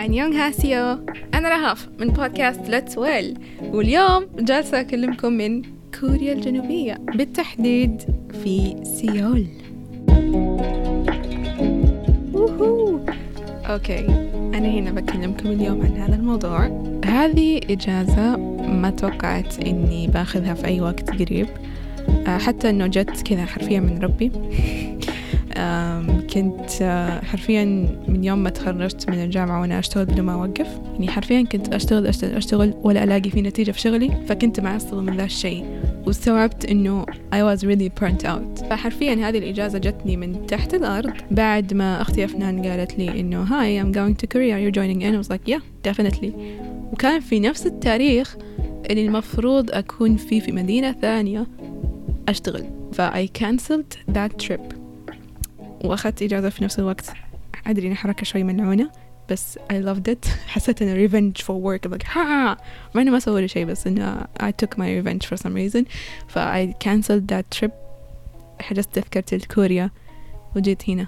안녕하세요 أنا رهف من بودكاست Let's Will واليوم جالسة أكلمكم من كوريا الجنوبية بالتحديد في سيول. woohoo. okay أنا هنا بكلمكم اليوم عن هذا الموضوع. هذه إجازة ما توقعت إني باخذها في أي وقت قريب. آه، حتى إنه جت كذا حرفيا من ربي. كنت آه، حرفيا من يوم ما تخرجت من الجامعة وأنا أشتغل بدون ما أوقف يعني حرفيا كنت أشتغل أشتغل أشتغل ولا ألاقي في نتيجة في شغلي فكنت معصبة من ذا الشيء. واستوعبت إنه I was really burnt out. فحرفيا هذه الإجازة جتني من تحت الأرض. بعد ما أختي أفنان قالت لي إنه Hi I'm going to Korea are you joining in. I was like yeah definitely. وكان في نفس التاريخ اللي المفروض أكون فيه في مدينة ثانية أشتغل. ف I cancelled that trip. وأخذت إجازة في نفس الوقت. أدري إنها حركة شوي ملعونة بس I loved it. حسيت إنه revenge for work. Like ها مع إنه ما لي شيء بس إنه I took my revenge for some reason. ف I cancelled that trip. حجزت تذكرتي لكوريا وجيت هنا.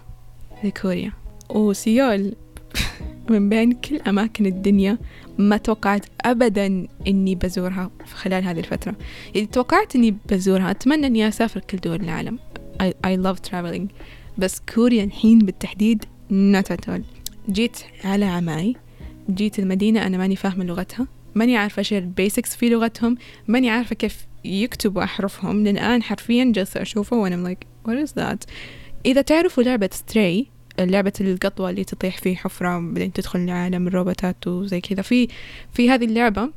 لكوريا وسيول من بين كل أماكن الدنيا ما توقعت أبدا إني بزورها في خلال هذه الفترة. يعني توقعت إني بزورها أتمنى إني أسافر كل دول العالم. I, I love traveling. بس كوريا الحين بالتحديد not at all. جيت على عماي جيت المدينة أنا ماني فاهمة لغتها. ماني عارفة إيش ال basics في لغتهم. ماني عارفة كيف يكتبوا أحرفهم. لأن الآن حرفيا جالسة أشوفه وأنا like what is that? إذا تعرفوا لعبة Stray لعبة القطوة اللي تطيح في حفرة بعدين تدخل لعالم الروبوتات وزي كذا في في هذه اللعبة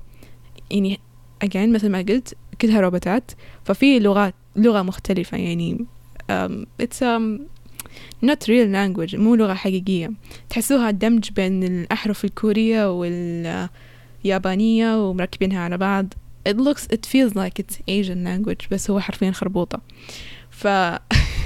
يعني again مثل ما قلت كلها روبوتات. ففي لغات لغة مختلفة يعني um, it's um, not real language مو لغة حقيقية. تحسوها دمج بين الأحرف الكورية واليابانية ومركبينها على بعض. It looks it feels like it's Asian language بس هو حرفيا خربوطة. ف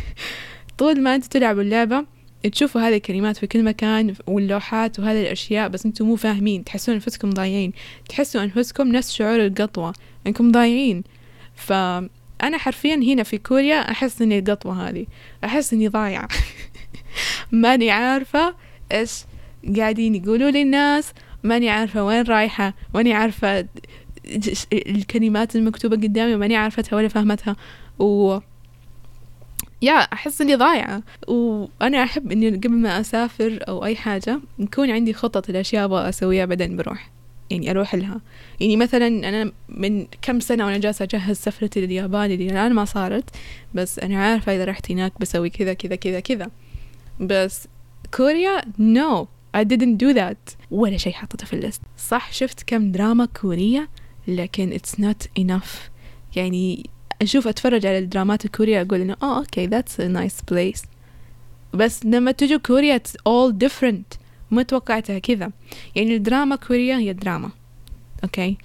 طول ما أنتوا تلعبوا اللعبة تشوفوا هذه الكلمات في كل مكان واللوحات وهذه الأشياء بس أنتوا مو فاهمين. تحسون أنفسكم ضايعين. تحسوا أنفسكم نفس شعور القطوة. أنكم ضايعين. فأنا حرفيا هنا في كوريا أحس إني القطوة هذه. أحس إني ضايعة. ماني عارفة إيش قاعدين يقولوا لي الناس ماني عارفة وين رايحة ماني عارفة الكلمات المكتوبة قدامي ماني عارفتها ولا فاهمتها و يا أحس إني ضايعة. وأنا أحب إني قبل ما أسافر أو أي حاجة يكون عندي خطط الأشياء أبغى أسويها بعدين بروح. يعني أروح لها. يعني مثلا أنا من كم سنة وأنا جالسة أجهز سفرتي لليابان اللي الآن ما صارت بس أنا عارفة إذا رحت هناك بسوي كذا كذا كذا كذا. بس كوريا no I didn't do that. ولا شيء حطيته في ال list. صح شفت كم دراما كورية لكن it's not enough. يعني أشوف أتفرج على الدرامات الكورية أقول إنه آه okay that's a nice place. بس لما تجوا كوريا it's all different. ما توقعتها كذا. يعني الدراما كوريا هي دراما okay؟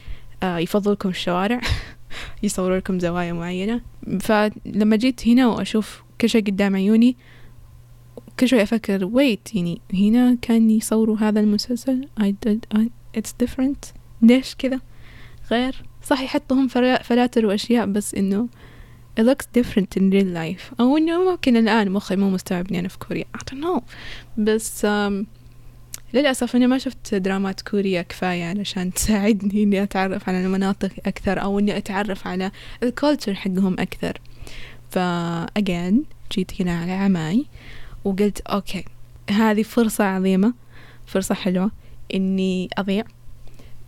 آه يفضوا لكم الشوارع. يصوروا لكم زوايا معينة. فلما جيت هنا وأشوف كل شيء قدام عيوني كل شوي أفكر wait يعني هنا كان يصوروا هذا المسلسل؟ I did I, it's different. ليش كذا؟ غير. صح يحطوا لهم فلاتر وأشياء بس إنه it looks different in real life. أو إنه ممكن الآن مخي مو مستوعب إني أنا في كوريا. I don't know. بس um, للأسف أنا ما شفت درامات كورية كفاية علشان تساعدني إني أتعرف على المناطق أكثر أو إني أتعرف على ال culture حقهم أكثر. فا again جيت هنا على عماي وقلت okay هذه فرصة عظيمة فرصة حلوة إني أضيع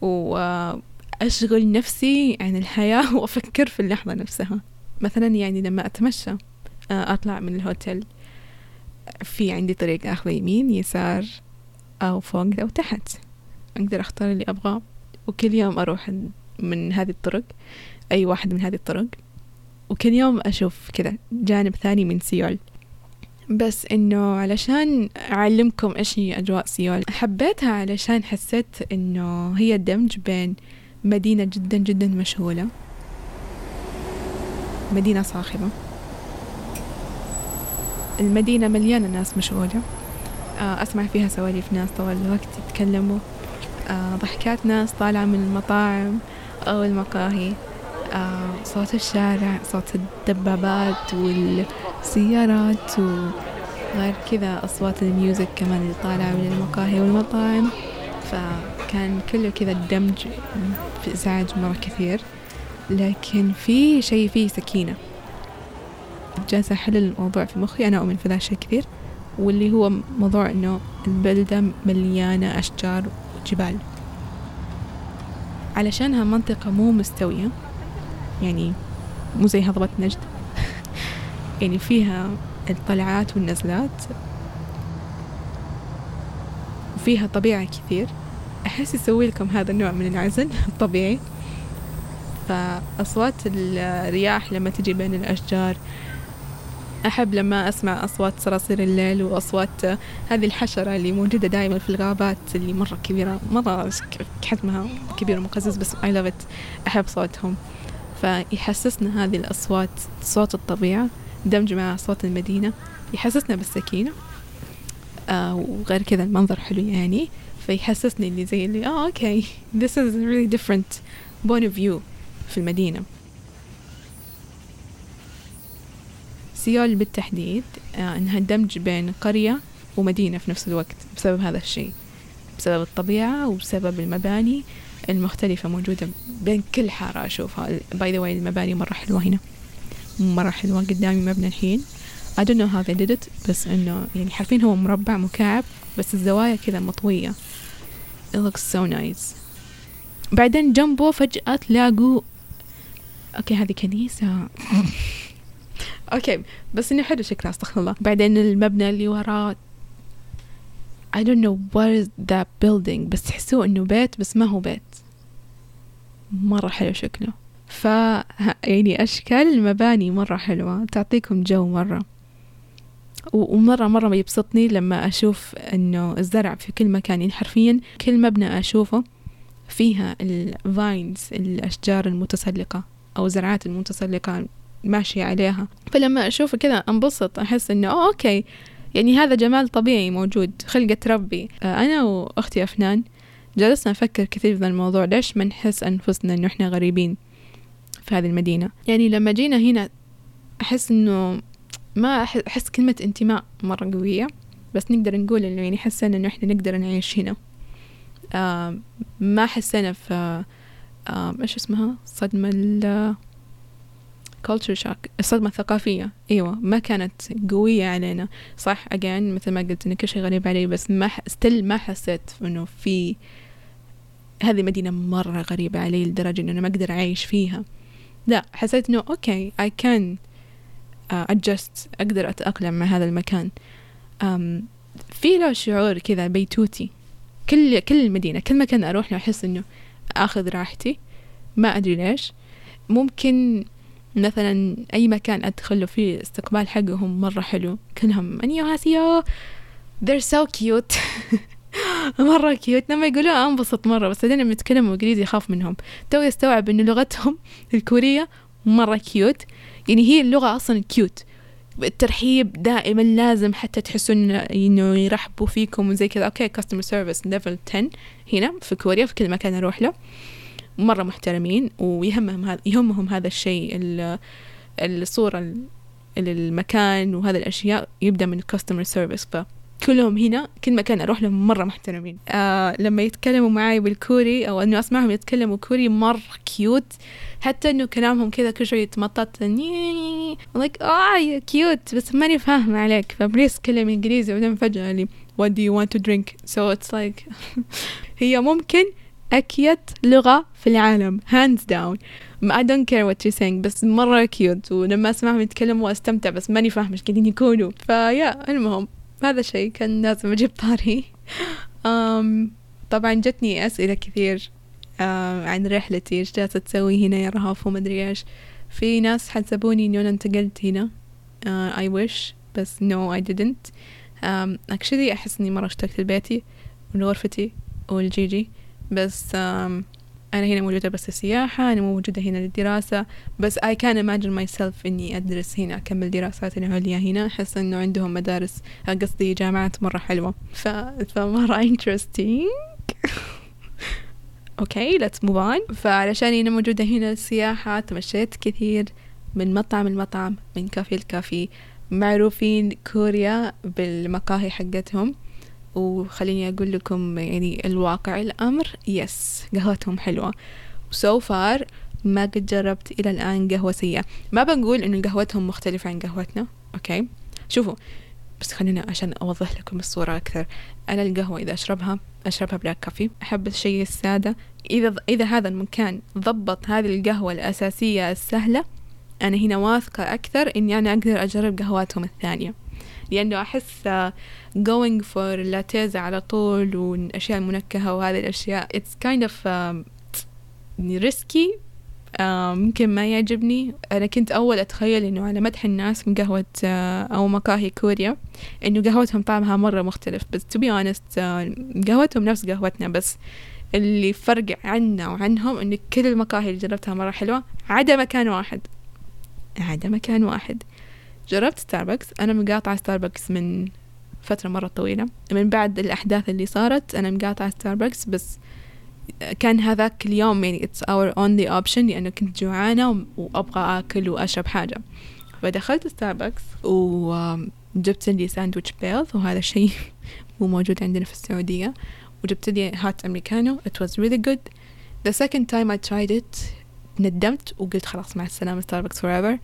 وأشغل نفسي عن الحياة وأفكر في اللحظة نفسها. مثلا يعني لما أتمشى آه، أطلع من الهوتيل في عندي طريق أخذ يمين يسار أو فوق أو تحت. أقدر أختار اللي أبغاه وكل يوم أروح من هذه الطرق أي واحد من هذه الطرق وكل يوم أشوف كذا جانب ثاني من سيول. بس إنه علشان أعلمكم إيش هي أجواء سيول حبيتها علشان حسيت إنه هي دمج بين مدينة جدا جدا مشغولة مدينة صاخبة. المدينة مليانة ناس مشغولة أسمع فيها سواليف ناس طوال الوقت يتكلموا. آه، ضحكات ناس طالعة من المطاعم أو المقاهي. آه، صوت الشارع صوت الدبابات والسيارات وغير كذا أصوات ال music كمان اللي طالعة من المقاهي والمطاعم. فكان كله كذا دمج في إزعاج مرة كثير. لكن في شيء فيه سكينة. جالسة أحلل الموضوع في مخي أنا أؤمن في ذا الشيء كثير. واللي هو موضوع إنه البلدة مليانة أشجار وجبال. علشانها منطقة مو مستوية يعني مو زي هضبة نجد. يعني فيها الطلعات والنزلات. وفيها طبيعة كثير. أحس يسوي لكم هذا النوع من العزل الطبيعي فأصوات الرياح لما تجي بين الأشجار أحب لما أسمع أصوات صراصير الليل وأصوات هذه الحشرة اللي موجودة دائما في الغابات اللي مرة كبيرة. مرة حجمها كبير ومقزز بس I love it. أحب صوتهم. فيحسسنا هذه الأصوات صوت الطبيعة دمج مع أصوات المدينة. يحسسنا بالسكينة. آه وغير كذا المنظر حلو يعني. فيحسسني اللي زي اللي آه okay this is a really different point of view في المدينة. سيول بالتحديد آه إنها دمج بين قرية ومدينة في نفس الوقت بسبب هذا الشيء بسبب الطبيعة وبسبب المباني المختلفة موجودة بين كل حارة أشوفها. by the way المباني مرة حلوة هنا مرة حلوة قدامي مبنى الحين. I don't know how they did it بس إنه يعني حرفيا هو مربع مكعب بس الزوايا كذا مطوية. It looks so nice. بعدين جنبه فجأة تلاقوا okay هذه كنيسة. okay بس انه حلو شكلها أستغفر الله. بعدين المبنى اللي وراه I don't know what is that building بس تحسوه إنه بيت بس ما هو بيت. مرة حلو شكله. ف يعني أشكال المباني مرة حلوة تعطيكم جو مرة. ومرة مرة يبسطني لما أشوف إنه الزرع في كل مكان. يعني حرفيا كل مبنى أشوفه فيها ال vines الأشجار المتسلقة أو زرعات المتسلقة. ماشية عليها. فلما أشوفه كذا أنبسط أحس إنه oh okay. يعني هذا جمال طبيعي موجود خلقة ربي. آه، أنا وأختي أفنان جلسنا نفكر كثير في الموضوع ليش ما نحس أنفسنا إنه إحنا غريبين في هذه المدينة؟ يعني لما جينا هنا أحس إنه ما أحس كلمة انتماء مرة قوية بس نقدر نقول إنه يعني حسينا إنه إحنا نقدر نعيش هنا. آه ما حسينا في آه إيش اسمها؟ صدمة culture shock الصدمة الثقافية. أيوة ما كانت قوية علينا. صح again مثل ما قلت إن كل شيء غريب علي بس ما still ما حسيت إنه في هذه مدينة مرة غريبة علي لدرجة إنه أنا ما أقدر أعيش فيها. لا حسيت إنه okay I can uh, adjust أقدر أتأقلم مع هذا المكان. um, في له شعور كذا بيتوتي. كل كل المدينة كل مكان أروح له أحس إنه أخذ راحتي. ما أدري ليش. ممكن مثلا أي مكان أدخله فيه استقبال حقهم مرة حلو. كلهم 안녕하세요 they're so cute. مرة cute لما يقولوا أنبسط مرة بس بعدين لما يتكلموا إنجليزي أخاف منهم. توي استوعب إنه لغتهم الكورية مرة cute يعني هي اللغة أصلا cute الترحيب دائما لازم حتى تحسون انه يرحبوا فيكم وزي كذا. okay customer service level 10 هنا في كوريا في كل مكان أروح له. مرة محترمين ويهمهم هذا يهمهم هذا الشيء الصورة المكان وهذه الأشياء يبدأ من ال customer service فكلهم هنا كل مكان أروح لهم مرة محترمين. آه لما يتكلموا معي بالكوري أو إنه أسمعهم يتكلموا كوري مرة cute حتى إنه كلامهم كذا كل شوي يتمطط. Like آه cute بس ماني فاهمة عليك. ف please كلم إنجليزي وبعدين فجأة لي what do you want to drink? So it's like هي ممكن أكيت لغة في العالم. Hands down. I don't care what you're saying بس مرة كيوت ولما أسمعهم يتكلموا أستمتع بس ماني فاهمة إيش قاعدين يقولوا. فيا المهم هذا الشيء كان لازم أجيب طاري. um, طبعا جتني أسئلة كثير uh, عن رحلتي إيش جالسة تسوي هنا يا رهف ومدري إيش. في ناس حسبوني إنه أنا انتقلت هنا uh, I wish بس no I didn't. um, actually أحس إني مرة اشتقت لبيتي ولغرفتي والجيجي. بس أنا هنا موجودة بس السياحة أنا مو موجودة هنا للدراسة بس I can imagine myself إني أدرس هنا أكمل دراساتي العليا هنا أحس إنه عندهم مدارس قصدي جامعات مرة حلوة. ف... فمرة interesting. okay let's move on فعلشان أنا موجودة هنا السياحة تمشيت كثير من مطعم لمطعم من كافي لكافي معروفين كوريا بالمقاهي حقتهم. وخليني أقول لكم يعني الواقع الأمر yes قهوتهم حلوة. so far ما قد جربت إلى الآن قهوة سيئة. ما بنقول إنه قهوتهم مختلفة عن قهوتنا okay شوفوا بس خلينا عشان أوضح لكم الصورة أكثر. أنا القهوة إذا أشربها أشربها black coffee. أحب الشيء السادة. إذا إذا هذا المكان ضبط هذه القهوة الأساسية السهلة أنا هنا واثقة أكثر إني أنا أقدر أجرب قهواتهم الثانية. لأنه أحس going for لاتيز على طول والأشياء المنكهة وهذه الأشياء it's kind of risky. ممكن ما يعجبني. أنا كنت أول أتخيل إنه على مدح الناس من قهوة أو مقاهي كوريا إنه قهوتهم طعمها مرة مختلف. بس to be honest قهوتهم نفس قهوتنا بس اللي فرق عنا وعنهم إن كل المقاهي اللي جربتها مرة حلوة عدا مكان واحد. عدا مكان واحد. جربت ستاربكس أنا مقاطعة ستاربكس من فترة مرة طويلة. من بعد الأحداث اللي صارت أنا مقاطعة ستاربكس بس كان هذاك اليوم يعني it's our only option لأنه كنت جوعانة وأبغى أكل وأشرب حاجة. فدخلت ستاربكس وجبت لي ساندويتش بيض وهذا الشيء مو موجود عندنا في السعودية. وجبت لي هات أمريكانو. It was really good. The second time I tried it ندمت وقلت خلاص مع السلامة ستاربكس forever.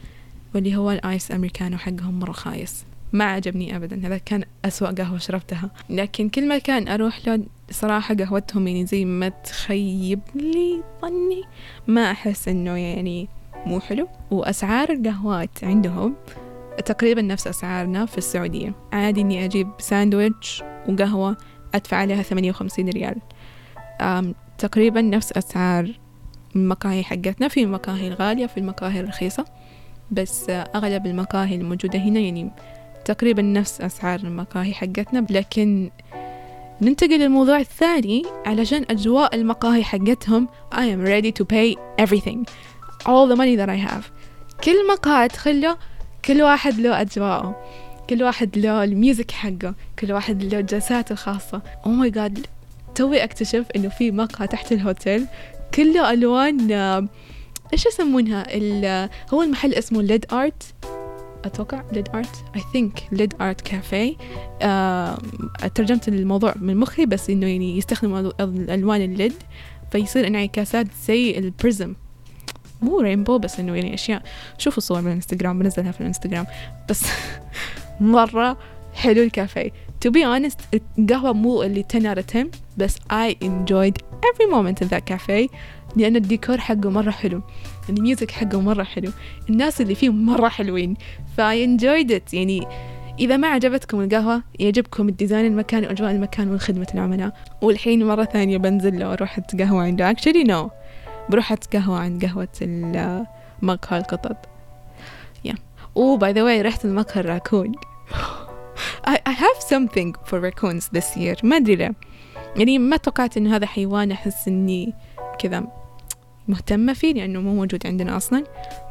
واللي هو الآيس أمريكانو حقهم مرة خايس. ما عجبني أبدا. هذا كان أسوأ قهوة شربتها. لكن كل مكان أروح له صراحة قهوتهم يعني زي ما تخيب لي ظني. ما أحس إنه يعني مو حلو. وأسعار القهوات عندهم تقريبا نفس أسعارنا في السعودية. عادي إني أجيب ساندويتش وقهوة أدفع عليها ثمانية وخمسين ريال. تقريبا نفس أسعار المقاهي حقتنا. في المقاهي الغالية في المقاهي الرخيصة. بس أغلب المقاهي الموجودة هنا يعني تقريبا نفس أسعار المقاهي حقتنا لكن ننتقل للموضوع الثاني علشان أجواء المقاهي حقتهم. I am ready to pay everything. All the money that I have. كل مقهى أدخله كل واحد له أجواءه. كل واحد له ال music حقه. كل واحد له جلساته الخاصة. Oh my god. توي أكتشف إنه في مقهى تحت الهوتيل. كله ألوان إيش يسمونها؟ هو المحل اسمه LED Art. أتوقع LED Art؟ I think LED Art Cafe. ترجمت الموضوع من مخي بس إنه يعني يستخدموا ألوان ال LED فيصير انعكاسات زي ال prism. مو rainbow بس إنه يعني أشياء. شوفوا الصور من الإنستغرام بنزلها في الإنستغرام. بس مرة حلو الكافيه. To be honest القهوة مو اللي 10 out of 10 بس I enjoyed every moment in that cafe. لأن الديكور حقه مرة حلو ال music حقه مرة حلو الناس اللي فيه مرة حلوين فا enjoyed يعني إذا ما عجبتكم القهوة يعجبكم ال design المكان وأجواء المكان وخدمة العملاء. والحين مرة ثانية بنزل لو أروح أتقهوى عنده. Actually no بروح أتقهوى عند قهوة مقهى القطط yeah. Oh by the way رحت المقهى الراكون I, I have something for raccoons this year. ما أدري ليه. يعني ما توقعت إنه هذا حيوان أحس إني كذا مهتمة فيه لأنه مو موجود عندنا أصلا.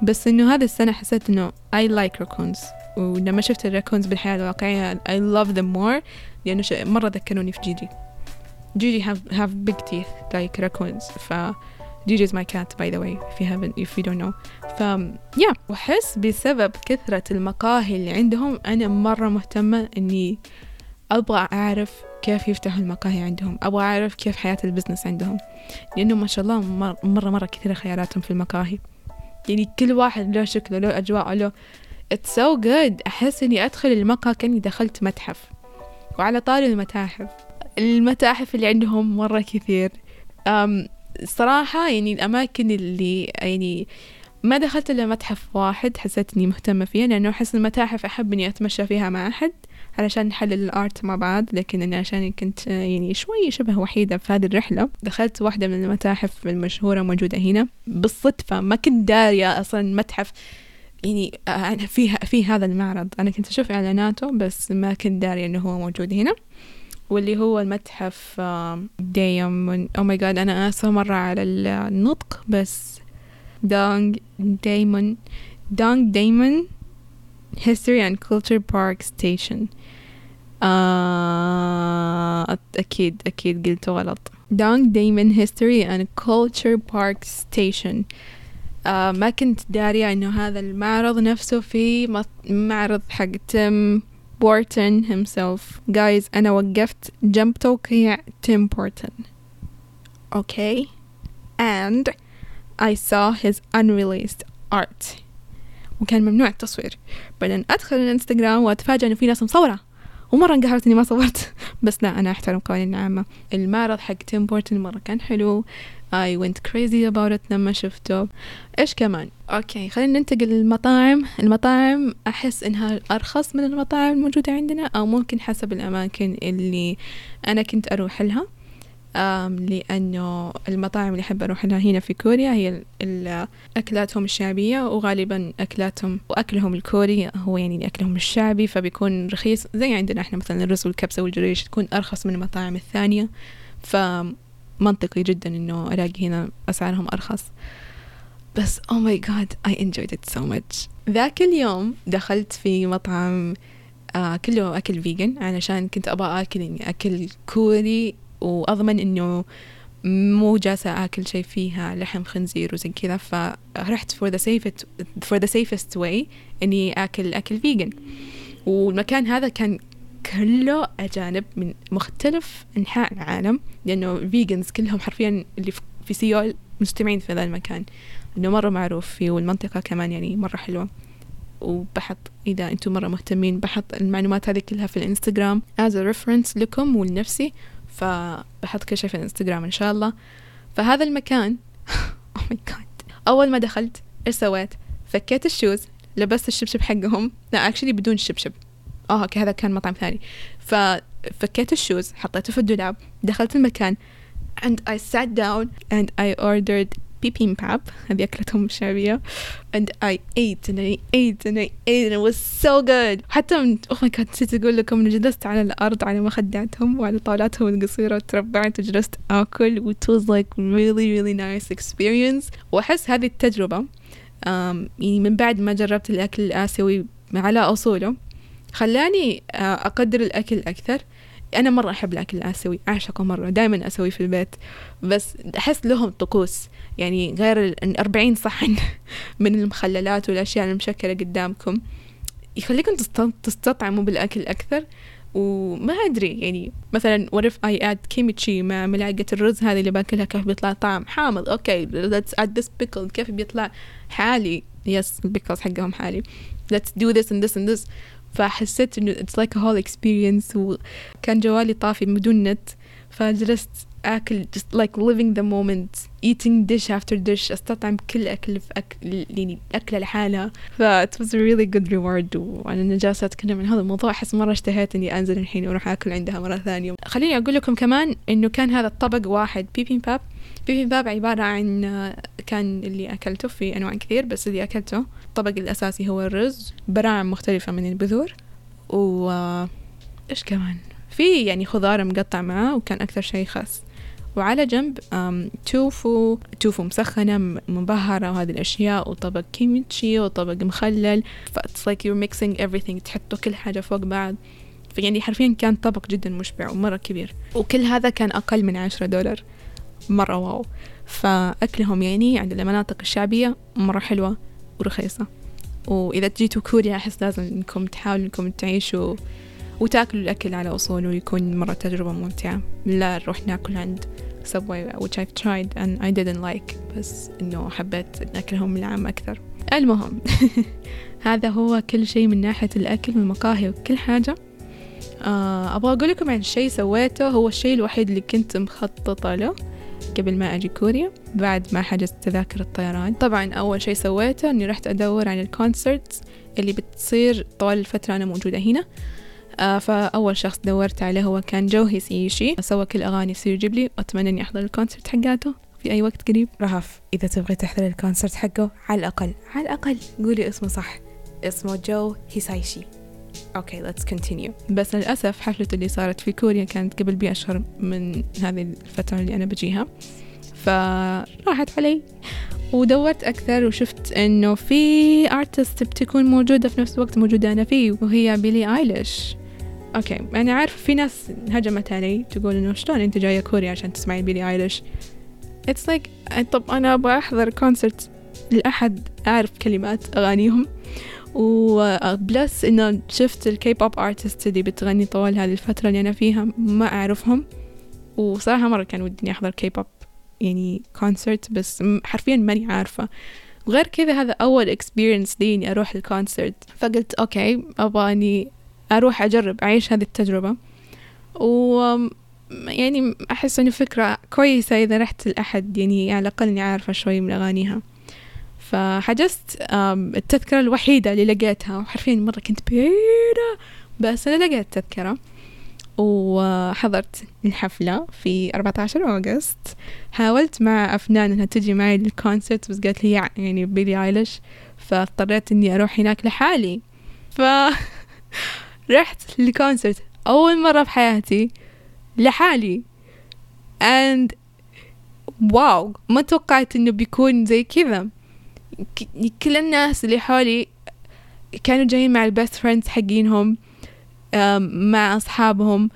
بس إنه هذا السنة حسيت إنه I like raccoons. ولما شفت الراكونز بالحياة الواقعية I love them more لأنه مرة ذكروني في جيجي. جيجي have, have big teeth like raccoons. ف جيجي is my cat by the way if you haven't if you don't know. ف yeah وأحس بسبب كثرة المقاهي اللي عندهم أنا مرة مهتمة إني أبغى أعرف كيف يفتحوا المقاهي عندهم؟ أبغى أعرف كيف حياة البزنس عندهم. لأنه ما شاء الله مرة مرة كثيرة خياراتهم في المقاهي. يعني كل واحد له شكله له أجواء له It's so good. أحس إني أدخل المقهى كأني دخلت متحف. وعلى طاري المتاحف. المتاحف اللي عندهم مرة كثير. أم صراحة يعني الأماكن اللي يعني ما دخلت إلا متحف واحد حسيت إني مهتمة فيه لأنه أحس المتاحف أحب إني أتمشى فيها مع أحد. علشان نحلل الآرت مع بعض لكن أنا عشان كنت يعني شوي شبه وحيدة في هذه الرحلة. دخلت واحدة من المتاحف المشهورة موجودة هنا. بالصدفة ما كنت دارية أصلا متحف يعني في في هذا المعرض. أنا كنت أشوف إعلاناته بس ما كنت دارية إنه هو موجود هنا. واللي هو المتحف دايم. oh my god أنا آسفة مرة على النطق بس دونج دايمون. دونج دايمون. History and Culture Park Station آه أكيد أكيد قلت غلط دونج دايمون History and Culture Park Station آه ما كنت دارية إنه هذا المعرض نفسه في معرض حق تم بورتن himself guys أنا وقفت جنب توقيع تيم بورتن okay and I saw his unreleased art وكان ممنوع التصوير. بعدين أدخل الإنستغرام وأتفاجأ إنه في ناس مصورة. ومرة انقهرت إني ما صورت. بس لا أنا أحترم قوانين العامة. المعرض حق تيم بيرتون مرة كان حلو. I went crazy about it لما شفته. إيش كمان؟ أوكي خلينا ننتقل للمطاعم. المطاعم أحس إنها أرخص من المطاعم الموجودة عندنا أو ممكن حسب الأماكن اللي أنا كنت أروح لها. لأنه المطاعم اللي أحب أروح لها هنا في كوريا هي أكلاتهم الشعبية وغالبا أكلاتهم وأكلهم الكوري هو يعني أكلهم الشعبي فبيكون رخيص. زي عندنا إحنا مثلا الرز والكبسة والجريش تكون أرخص من المطاعم الثانية فمنطقي جدا إنه ألاقي هنا أسعارهم أرخص. بس oh my god I enjoyed it so much. ذاك اليوم دخلت في مطعم آه كله أكل vegan علشان كنت أبغى أكل يعني أكل كوري وأضمن إنه مو جالسة آكل شيء فيها لحم خنزير وزي كذا فرحت for the safest for the safest way إني آكل أكل vegan والمكان هذا كان كله أجانب من مختلف أنحاء العالم لأنه foreigners كلهم حرفيا اللي في سيول مجتمعين في ذا المكان. إنه مرة معروف فيه والمنطقة كمان يعني مرة حلوة. وبحط إذا أنتم مرة مهتمين بحط المعلومات هذه كلها في الإنستغرام. As a reference لكم ولنفسي فبحط كل شيء في الانستغرام إن شاء الله. فهذا المكان oh my god. أول ما دخلت إيش سويت؟ فكيت ال shoes لبست الشبشب حقهم. لا actually بدون شبشب. آه okay هذا كان مطعم ثاني. ففكيت ال shoes حطيته في الدولاب دخلت المكان and I sat down and I ordered bibimbap هذه أكلتهم الشعبية. And I ate and I ate and I ate and it was so good. حتى من oh my god نسيت أقول لكم إني جلست على الأرض على مخداتهم وعلى طاولاتهم القصيرة وتربعت وجلست آكل it was like really really nice experience. وأحس هذه التجربة يعني من بعد ما جربت الأكل الآسيوي على أصوله خلاني أقدر الأكل أكثر. أنا مرة أحب الأكل الآسيوي أعشقه مرة دائما أسويه في البيت. بس أحس لهم طقوس يعني غير الأربعين صحن من المخللات والأشياء المشكلة قدامكم. يخليكم تستطعموا بالأكل أكثر. وما أدري يعني مثلا if I add كيمتشي مع ملعقة الرز هذه اللي باكلها كيف بيطلع طعم؟ حامض okay let's add this pickle كيف بيطلع حالي؟ yes ال pickles حقهم حالي. let's do this and this and this. فحسيت إنه it's like a whole experience. وكان جوالي طافي بدون نت. فجلست آكل just like living the moment eating dish after dish أستطعم كل أكل في اكل يعني أكلة لحالها. ف it was a really good reward وأنا جالسه اتكلم عن هذا الموضوع. أحس مرة اشتهيت إني أنزل الحين وأروح آكل عندها مرة ثانية. خليني أقول لكم كمان إنه كان هذا الطبق واحد بيبيمباب بيبي باب عبارة عن كان اللي أكلته في أنواع كثير بس اللي أكلته الطبق الأساسي هو الرز براعم مختلفة من البذور و إيش كمان؟ في يعني خضار مقطع معاه وكان أكثر شيء خاص. وعلى جنب توفو توفو مسخنة مبهرة وهذه الأشياء وطبق كيميتشي وطبق مخلل. ف it's like you're mixing everything تحطوا كل حاجة فوق بعض. فيعني حرفيا كان طبق جدا مشبع ومرة كبير. وكل هذا كان أقل من عشرة دولار. مرة واو. فأكلهم يعني عند المناطق الشعبية مرة حلوة ورخيصة. وإذا تجيتوا كوريا أحس لازم إنكم تحاولوا إنكم تعيشوا وتاكلوا الأكل على أصوله ويكون مرة تجربة ممتعة. لا نروح ناكل عند subway which I've tried and I didn't like بس إنه حبيت أكلهم العام أكثر. المهم هذا هو كل شيء من ناحية الأكل والمقاهي وكل حاجة. آه أبغى أقول لكم عن شيء سويته. هو الشيء الوحيد اللي كنت مخططة له قبل ما أجي كوريا بعد ما حجزت تذاكر الطيران. طبعا أول شيء سويته أني رحت أدور عن ال concerts اللي بتصير طوال الفترة أنا موجودة هنا. فأول شخص دورت عليه هو كان جو هيسايشي. سوى كل أغاني ستوديو جيبلي. وأتمنى إني أحضر ال concert حقاته في أي وقت قريب. رهف إذا تبغي تحضر ال concert حقه على الأقل على الأقل قولي اسمه صح. اسمه جو هيسايشي. okay let's continue بس للأسف حفلته اللي صارت في كوريا كانت قبل بأشهر من هذه الفترة اللي أنا بجيها. فراحت علي. ودورت أكثر وشفت إنه في artist بتكون موجودة في نفس الوقت موجودة أنا فيه وهي بيلي آيليش okay. أنا عارف في ناس هجمت علي تقول إنه شلون أنت جاية كوريا عشان تسمعي بيلي آيليش؟ It's like طب أنا أبغى أحضر concert لأحد أعرف كلمات أغانيهم. و plus إنه شفت ال K-pop artist اللي بتغني طوال هذه الفترة اللي أنا فيها ما أعرفهم. وصراحة مرة كان ودي إني أحضر كي بوب يعني concert بس حرفيا ماني عارفة. وغير كذا هذا أول experience لي إني أروح ال concert فقلت okay أبغى إني أروح أجرب أعيش هذه التجربة. و يعني أحس إنه فكرة كويسة إذا رحت الأحد يعني على الأقل إني عارفة شوي من أغانيها. فحجزت التذكرة الوحيدة اللي لقيتها. وحرفيا مرة كنت بعيدة بس أنا لقيت تذكرة وحضرت الحفلة في 14 أغسطس. حاولت مع أفنان إنها تجي معي للكونسرت بس قالت لي يعني بيلي آيليش. فاضطريت إني أروح هناك لحالي. ف رحت لل concert. أول مرة في حياتي لحالي. And wow ما توقعت إنه بيكون زي كذا. كل الناس اللي حولي كانوا جايين مع ال best friends حقينهم مع أصحابهم.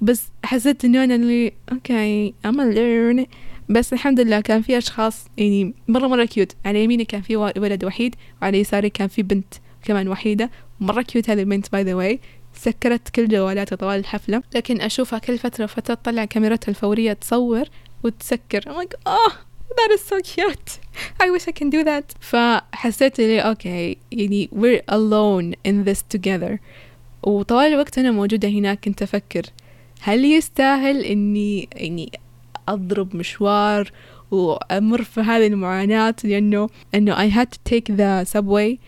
بس حسيت إنه أنا اللي okay I'm alone. بس الحمد لله كان في أشخاص يعني مرة مرة cute على يميني كان في ولد وحيد وعلى يساري كان في بنت كمان وحيدة. مرة cute هذه البنت by the way سكرت كل جوالاتها طوال الحفلة. لكن أشوفها كل فترة وفترة تطلع كاميرتها الفورية تصور وتسكر. I'm like oh that is so cute. I wish I can do that. فحسيت لي okay يعني we're alone in this together. وطوال الوقت أنا موجودة هناك كنت أفكر هل يستاهل إني إني أضرب مشوار وأمر في هذه المعاناة؟ لأنه إنه I had to take the subway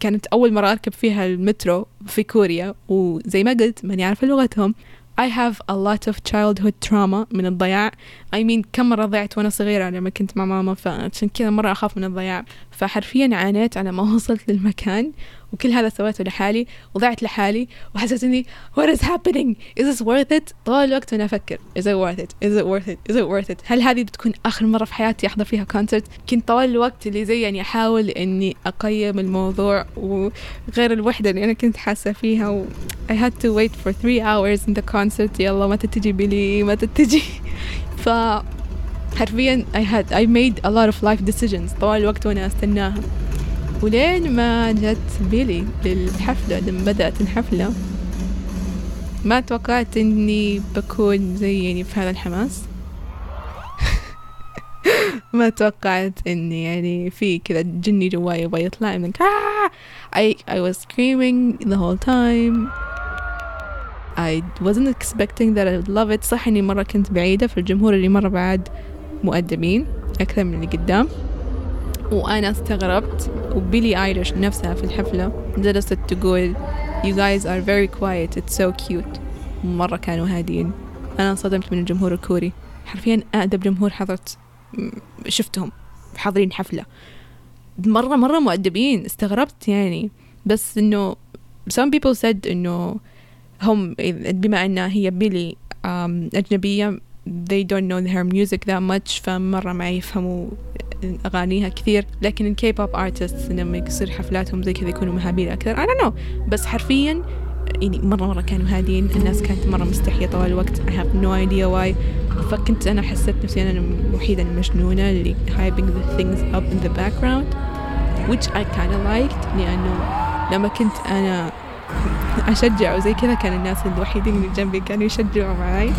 كانت أول مرة أركب فيها المترو في كوريا وزي ما قلت ماني عارفة لغتهم. I have a lot of childhood trauma من الضياع. I mean كم مرة ضعت وأنا صغيرة لما كنت مع ماما فعشان كذا مرة أخاف من الضياع. فحرفيا عانيت على ما وصلت للمكان. وكل هذا سويته لحالي وضعت لحالي وحسيت إني what is happening is this worth it طول الوقت وأنا أفكر is it worth it is it worth it? Is it worth it هل هذه بتكون آخر مرة في حياتي أحضر فيها كونسرت كنت طول الوقت اللي زي يعني أحاول إني أقيم الموضوع وغير الوحدة اللي أنا كنت حاسة فيها و I had to wait for three hours in the concert. يلا متى تجي بلي متى تجي ف حرفيا I had I made a lot of life decisions طوال الوقت وأنا أستناها. ولين ما جت بيلي للحفلة لما بدأت الحفلة ما توقعت إني بكون زي يعني في هذا الحماس. ما توقعت إني يعني في كذا جني جواي يبغى يطلع من آه! I I was screaming the whole time. I wasn't expecting that I would love it. صح إني مرة كنت بعيدة في الجمهور اللي مرة بعد مؤدبين أكثر من اللي قدام. وأنا استغربت وبيلي آيليش نفسها في الحفلة جلست تقول you guys are very quiet. It's so cute. مرة كانوا هادين. أنا انصدمت من الجمهور الكوري. حرفيا أدب جمهور حضرت شفتهم حاضرين حفلة. مرة مرة مؤدبين. استغربت يعني. بس إنه some people said إنه هم بما أنها هي بيلي أجنبية they don't know her music that much فمرة ما يفهموا أغانيها كثير. لكن ال K-pop artist لما يصير حفلاتهم زي كذا يكونوا مهبلين أكثر. I don't know. بس حرفيا يعني مرة مرة كانوا هادين الناس كانت مرة مستحية طوال الوقت. I have no idea why. فكنت أنا حسيت نفسي أنا الوحيدة المجنونة اللي hyping the things up in the background which I kind of liked. لأنه لما كنت أنا أشجع وزي كذا كان الناس الوحيدين اللي جنبي كانوا يشجعوا معي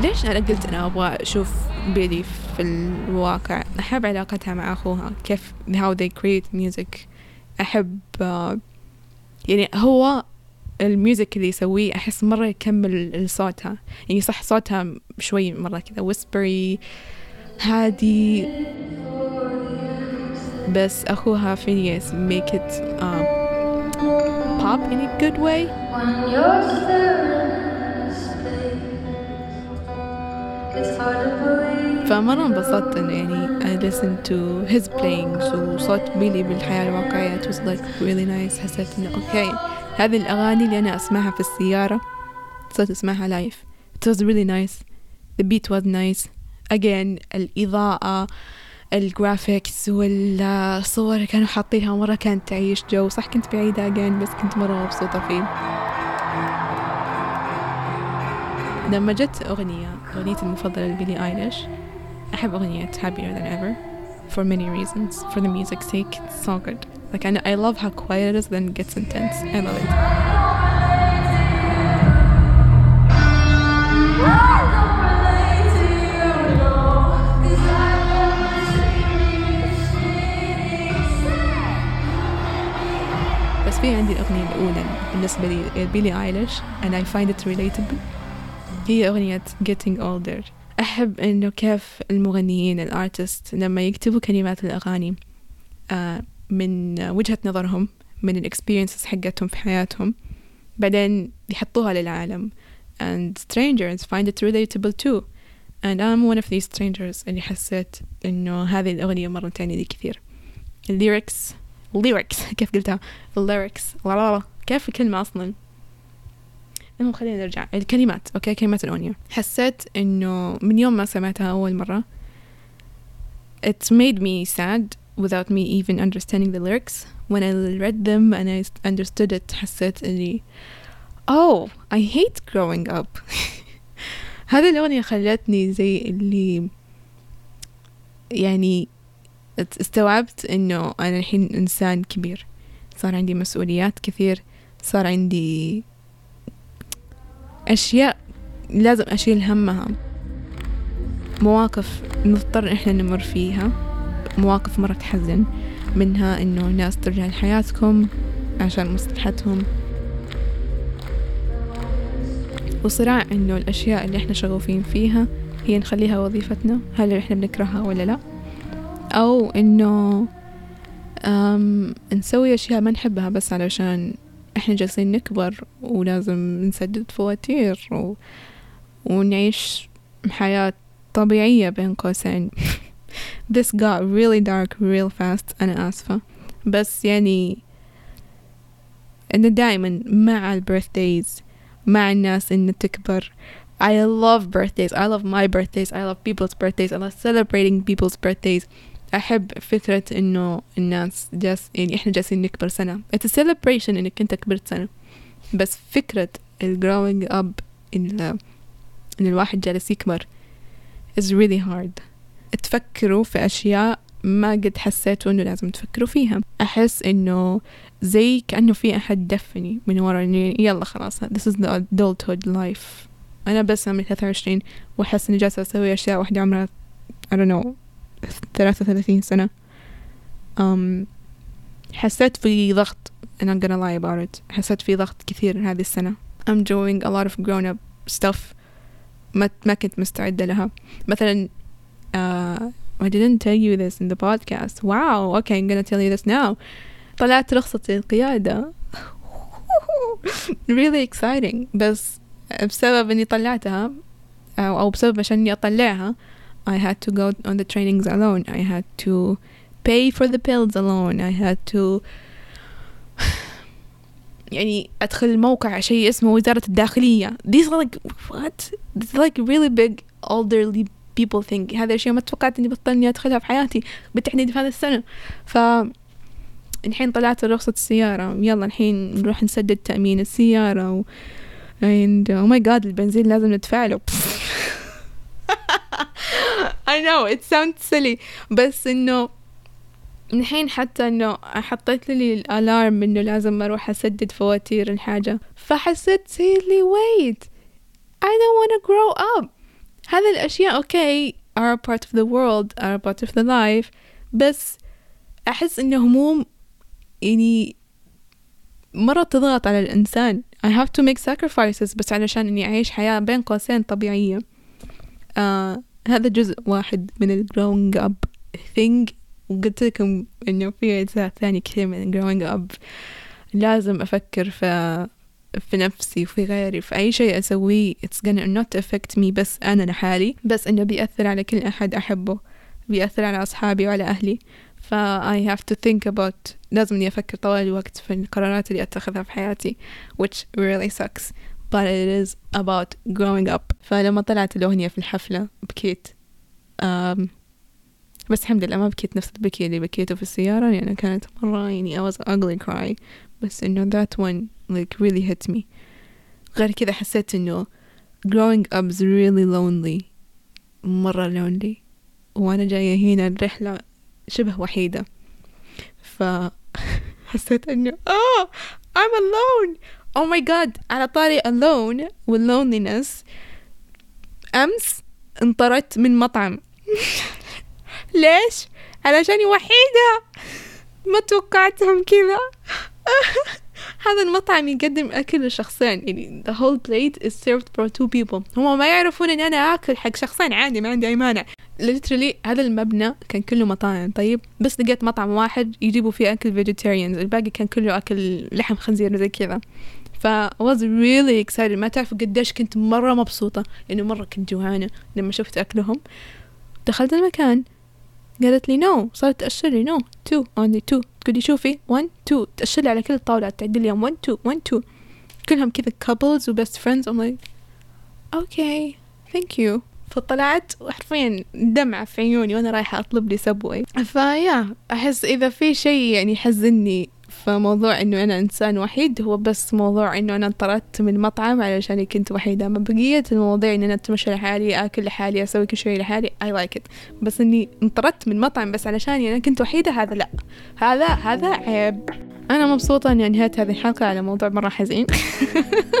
ليش أنا قلت أنا أبغى أشوف بيلي في الواقع؟ أحب علاقتها مع أخوها. كيف how they create music. أحب يعني هو ال music اللي يسويه أحس مرة يكمل صوتها. يعني صح صوتها شوي مرة كذا whispery هادي. بس أخوها فينيس make it uh, pop in a good way. فمرة انبسطت إنه يعني I listened to his playing وصوت بيلي بالحياة الواقعية. It was like really nice. حسيت إنه okay هذه الأغاني اللي أنا أسمعها في السيارة صرت أسمعها live it was really nice. The beat was nice. Again الإضاءة ال graphics والصور اللي كانوا حاطينها. مرة كانت تعيش جو. صح كنت بعيدة again بس كنت مرة مبسوطة فيه. لما جت أغنية أغنيتي المفضلة لبيلي آيليش أحب أغنية Happier Than Ever for many reasons for the music's sake it's so good like I, I love how quiet it is then it gets intense I love it بس في عندي الأغنية الأولى بالنسبة لي بيلي ايليش and I find it relatable هي أغنية Getting Older. أحب إنه كيف المغنيين ال artists لما يكتبوا كلمات الأغاني آه، من وجهة نظرهم من ال experiences حقتهم في حياتهم بعدين يحطوها للعالم. And strangers find it relatable too. And I'm one of these strangers اللي حسيت إنه هذه الأغنية مرة تعني لي كثير. ال lyrics, lyrics كيف قلتها؟ ال lyrics كيف الكلمة أصلا؟ المهم خلينا نرجع. الكلمات. okay كلمات الأغنية حسيت إنه من يوم ما سمعتها أول مرة it made me sad without me even understanding the lyrics. When I read them and I understood it حسيت إني oh I hate growing up. هذه الأغنية خلتني زي اللي يعني استوعبت إنه أنا الحين إنسان كبير. صار عندي مسؤوليات كثير صار عندي أشياء لازم أشيل همها. مواقف نضطر إحنا نمر فيها. مواقف مرة تحزن. منها إنه ناس ترجع لحياتكم عشان مصلحتهم. وصراع إنه الأشياء اللي إحنا شغوفين فيها هي نخليها وظيفتنا. هل إحنا بنكرهها ولا لأ؟ أو إنه نسوي أشياء ما نحبها بس علشان إحنا جالسين نكبر ولازم نسدد فواتير و... ونعيش حياة طبيعية بين قوسين This got really dark real fast أنا آسفة بس يعني إنه دائما مع البيرثدايز مع الناس إنه تكبر I love birthdays I love my birthdays I love people's birthdays I love celebrating people's birthdays أحب فكرة إنه الناس جالس يعني إحنا جالسين نكبر سنة. It's a celebration إنك أنت كبرت سنة. بس فكرة ال growing up إن, إن الواحد جالس يكبر is really hard. تفكروا في أشياء ما قد حسيتوا إنه لازم تفكروا فيها. أحس إنه زي كأنه في أحد دفني من ورا إنه يلا خلاص this is the adulthood life. أنا بس عمري 23 وأحس إني جالسة أسوي أشياء واحدة عمرها I don't know ثلاثة وثلاثين سنة um, حسيت في ضغط I'm not gonna lie about it حسيت في ضغط كثير هذه السنة I'm doing a lot of grown up stuff ما, ما كنت مستعدة لها مثلا uh, I didn't tell you this in the podcast wow okay I'm gonna tell you this now طلعت رخصة القيادة really exciting بس بسبب اني طلعتها أو بسبب عشان اني اطلعها I had to go on the trainings alone. I had to pay for the pills alone. I had to يعني أدخل الموقع شيء اسمه وزارة الداخلية. These are like what? This is like really big elderly people think. هذا الشيء ما توقعت إني بطلني أدخلها في حياتي بالتحديد في هذا السنة. ف الحين طلعت رخصة السيارة. يلا الحين نروح نسدد تأمين السيارة و and oh my god البنزين لازم ندفع له I know it sounds silly. بس إنه الحين حتى إنه حطيت لي الألارم إنه لازم أروح أسدد فواتير الحاجة. فحسيت سيلي wait. I don't wanna grow up. هذه الأشياء أوكي are a part of the world are a part of the life. بس أحس إنه هموم يعني مرة تضغط على الإنسان. I have to make sacrifices بس علشان إني أعيش حياة بين قوسين طبيعية. آه هذا جزء واحد من ال growing up thing. وقلت لكم إنه في أجزاء ثانية كثير من growing up. لازم أفكر في في نفسي وفي غيري. في أي شيء أسويه it's gonna not affect me بس أنا لحالي. بس إنه بيأثر على كل أحد أحبه. بيأثر على أصحابي وعلى أهلي. ف I have to think about لازم إني أفكر طوال الوقت في القرارات اللي أتخذها في حياتي which really sucks. But it is about growing up. فلما طلعت الأغنية في الحفلة بكيت um, بس الحمد لله ما بكيت نفس البكي اللي بكيته في السيارة لأنه كانت مرة يعني I was ugly cry بس إنه that one like really hit me. غير كذا حسيت إنه growing up is really lonely. مرة lonely. وأنا جاية هنا الرحلة شبه وحيدة. فحسيت إنه oh I'm alone. Oh my god على طاري alone والloneliness أمس انطردت من مطعم. ليش؟ علشاني وحيدة. ما توقعتهم كذا. هذا المطعم يقدم أكل لشخصين. يعني the whole plate is served for two people. هم ما يعرفون إني أنا آكل حق شخصين عادي ما عندي أي مانع. Literally هذا المبنى كان كله مطاعم. طيب بس لقيت مطعم واحد يجيبوا فيه أكل vegetarians. الباقي كان كله أكل لحم خنزير زي كذا. ف was really excited. ما تعرفوا قديش كنت مرة مبسوطة. إنه مرة كنت جوعانة لما شفت أكلهم. دخلت المكان. قالت لي no صارت تأشر لي no two only two تقولي شوفي. 1 2 تأشر لي على كل الطاولات. تعدل لي 1 2 1 2 كلهم كذا couples و best friends. I'm like okay thank you. فطلعت وحرفيا دمعة في عيوني وأنا رايحة أطلب لي صبوي ف يا أحس إذا في شيء يعني يحزني فموضوع إنه أنا إنسان وحيد هو بس موضوع إنه أنا انطردت من مطعم علشان كنت وحيدة. اما بقية المواضيع إني أنا أتمشى لحالي آكل لحالي أسوي كل شيء لحالي. I like it. بس إني انطردت من مطعم بس علشان أنا كنت وحيدة هذا لا. هذا هذا عيب. أنا مبسوطة إني أنهيت هذه الحلقة على موضوع مرة حزين.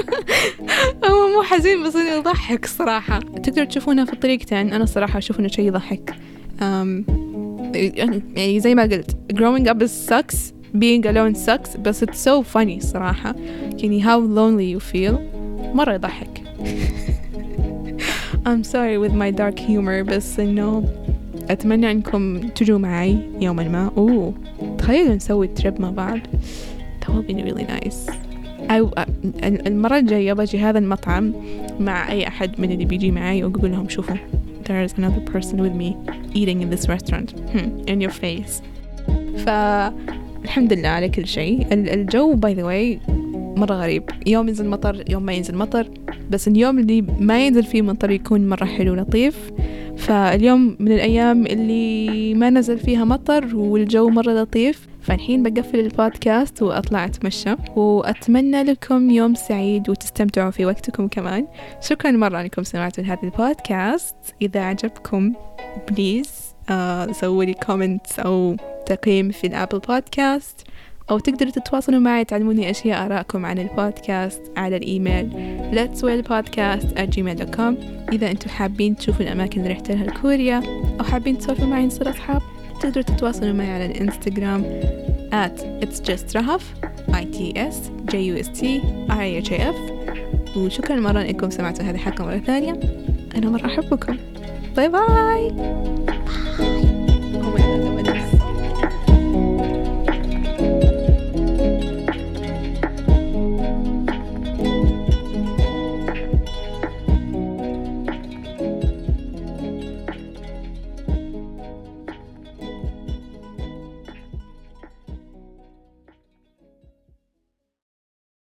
هو مو حزين بس إنه يضحك صراحة. تقدروا تشوفونها في طريقتين أنا صراحة أشوف إنه شيء يضحك. يعني زي ما قلت growing up sucks. being alone sucks بس it's so funny صراحة يعني how lonely you feel مرة يضحك I'm sorry with my dark humor بس إنه أتمنى أنكم تجوا معي يوما ما أوه تخيلوا نسوي تريب مع بعض that will be really nice أو المرة الجاية بجي هذا المطعم مع أي أحد من اللي بيجي معي وأقول لهم شوفوا there is another person with me eating in this restaurant hmm, in your face ف الحمد لله على كل شيء. الجو by the way مرة غريب. يوم ينزل مطر يوم ما ينزل مطر. بس اليوم اللي ما ينزل فيه مطر يكون مرة حلو لطيف فاليوم من الأيام اللي ما نزل فيها مطر والجو مرة لطيف. فالحين بقفل البودكاست وأطلع أتمشى. وأتمنى لكم يوم سعيد وتستمتعوا في وقتكم كمان. شكرا مرة أنكم سمعتوا هذا البودكاست. إذا عجبكم please آه سووا لي comment أو تقييم في ال Apple Podcast أو تقدروا تتواصلوا معي تعلموني أشياء آراءكم عن البودكاست على الإيميل let's podcast at gmail.com إذا أنتم حابين تشوفوا الأماكن اللي رحت لها لكوريا أو حابين تسولفوا معي نصير أصحاب تقدروا تتواصلوا معي على الإنستغرام at it's just rahaf I T S J U S T R I H A F. وشكرا مرة إنكم سمعتوا هذه الحلقة مرة ثانية. أنا مرة أحبكم. باي, باي.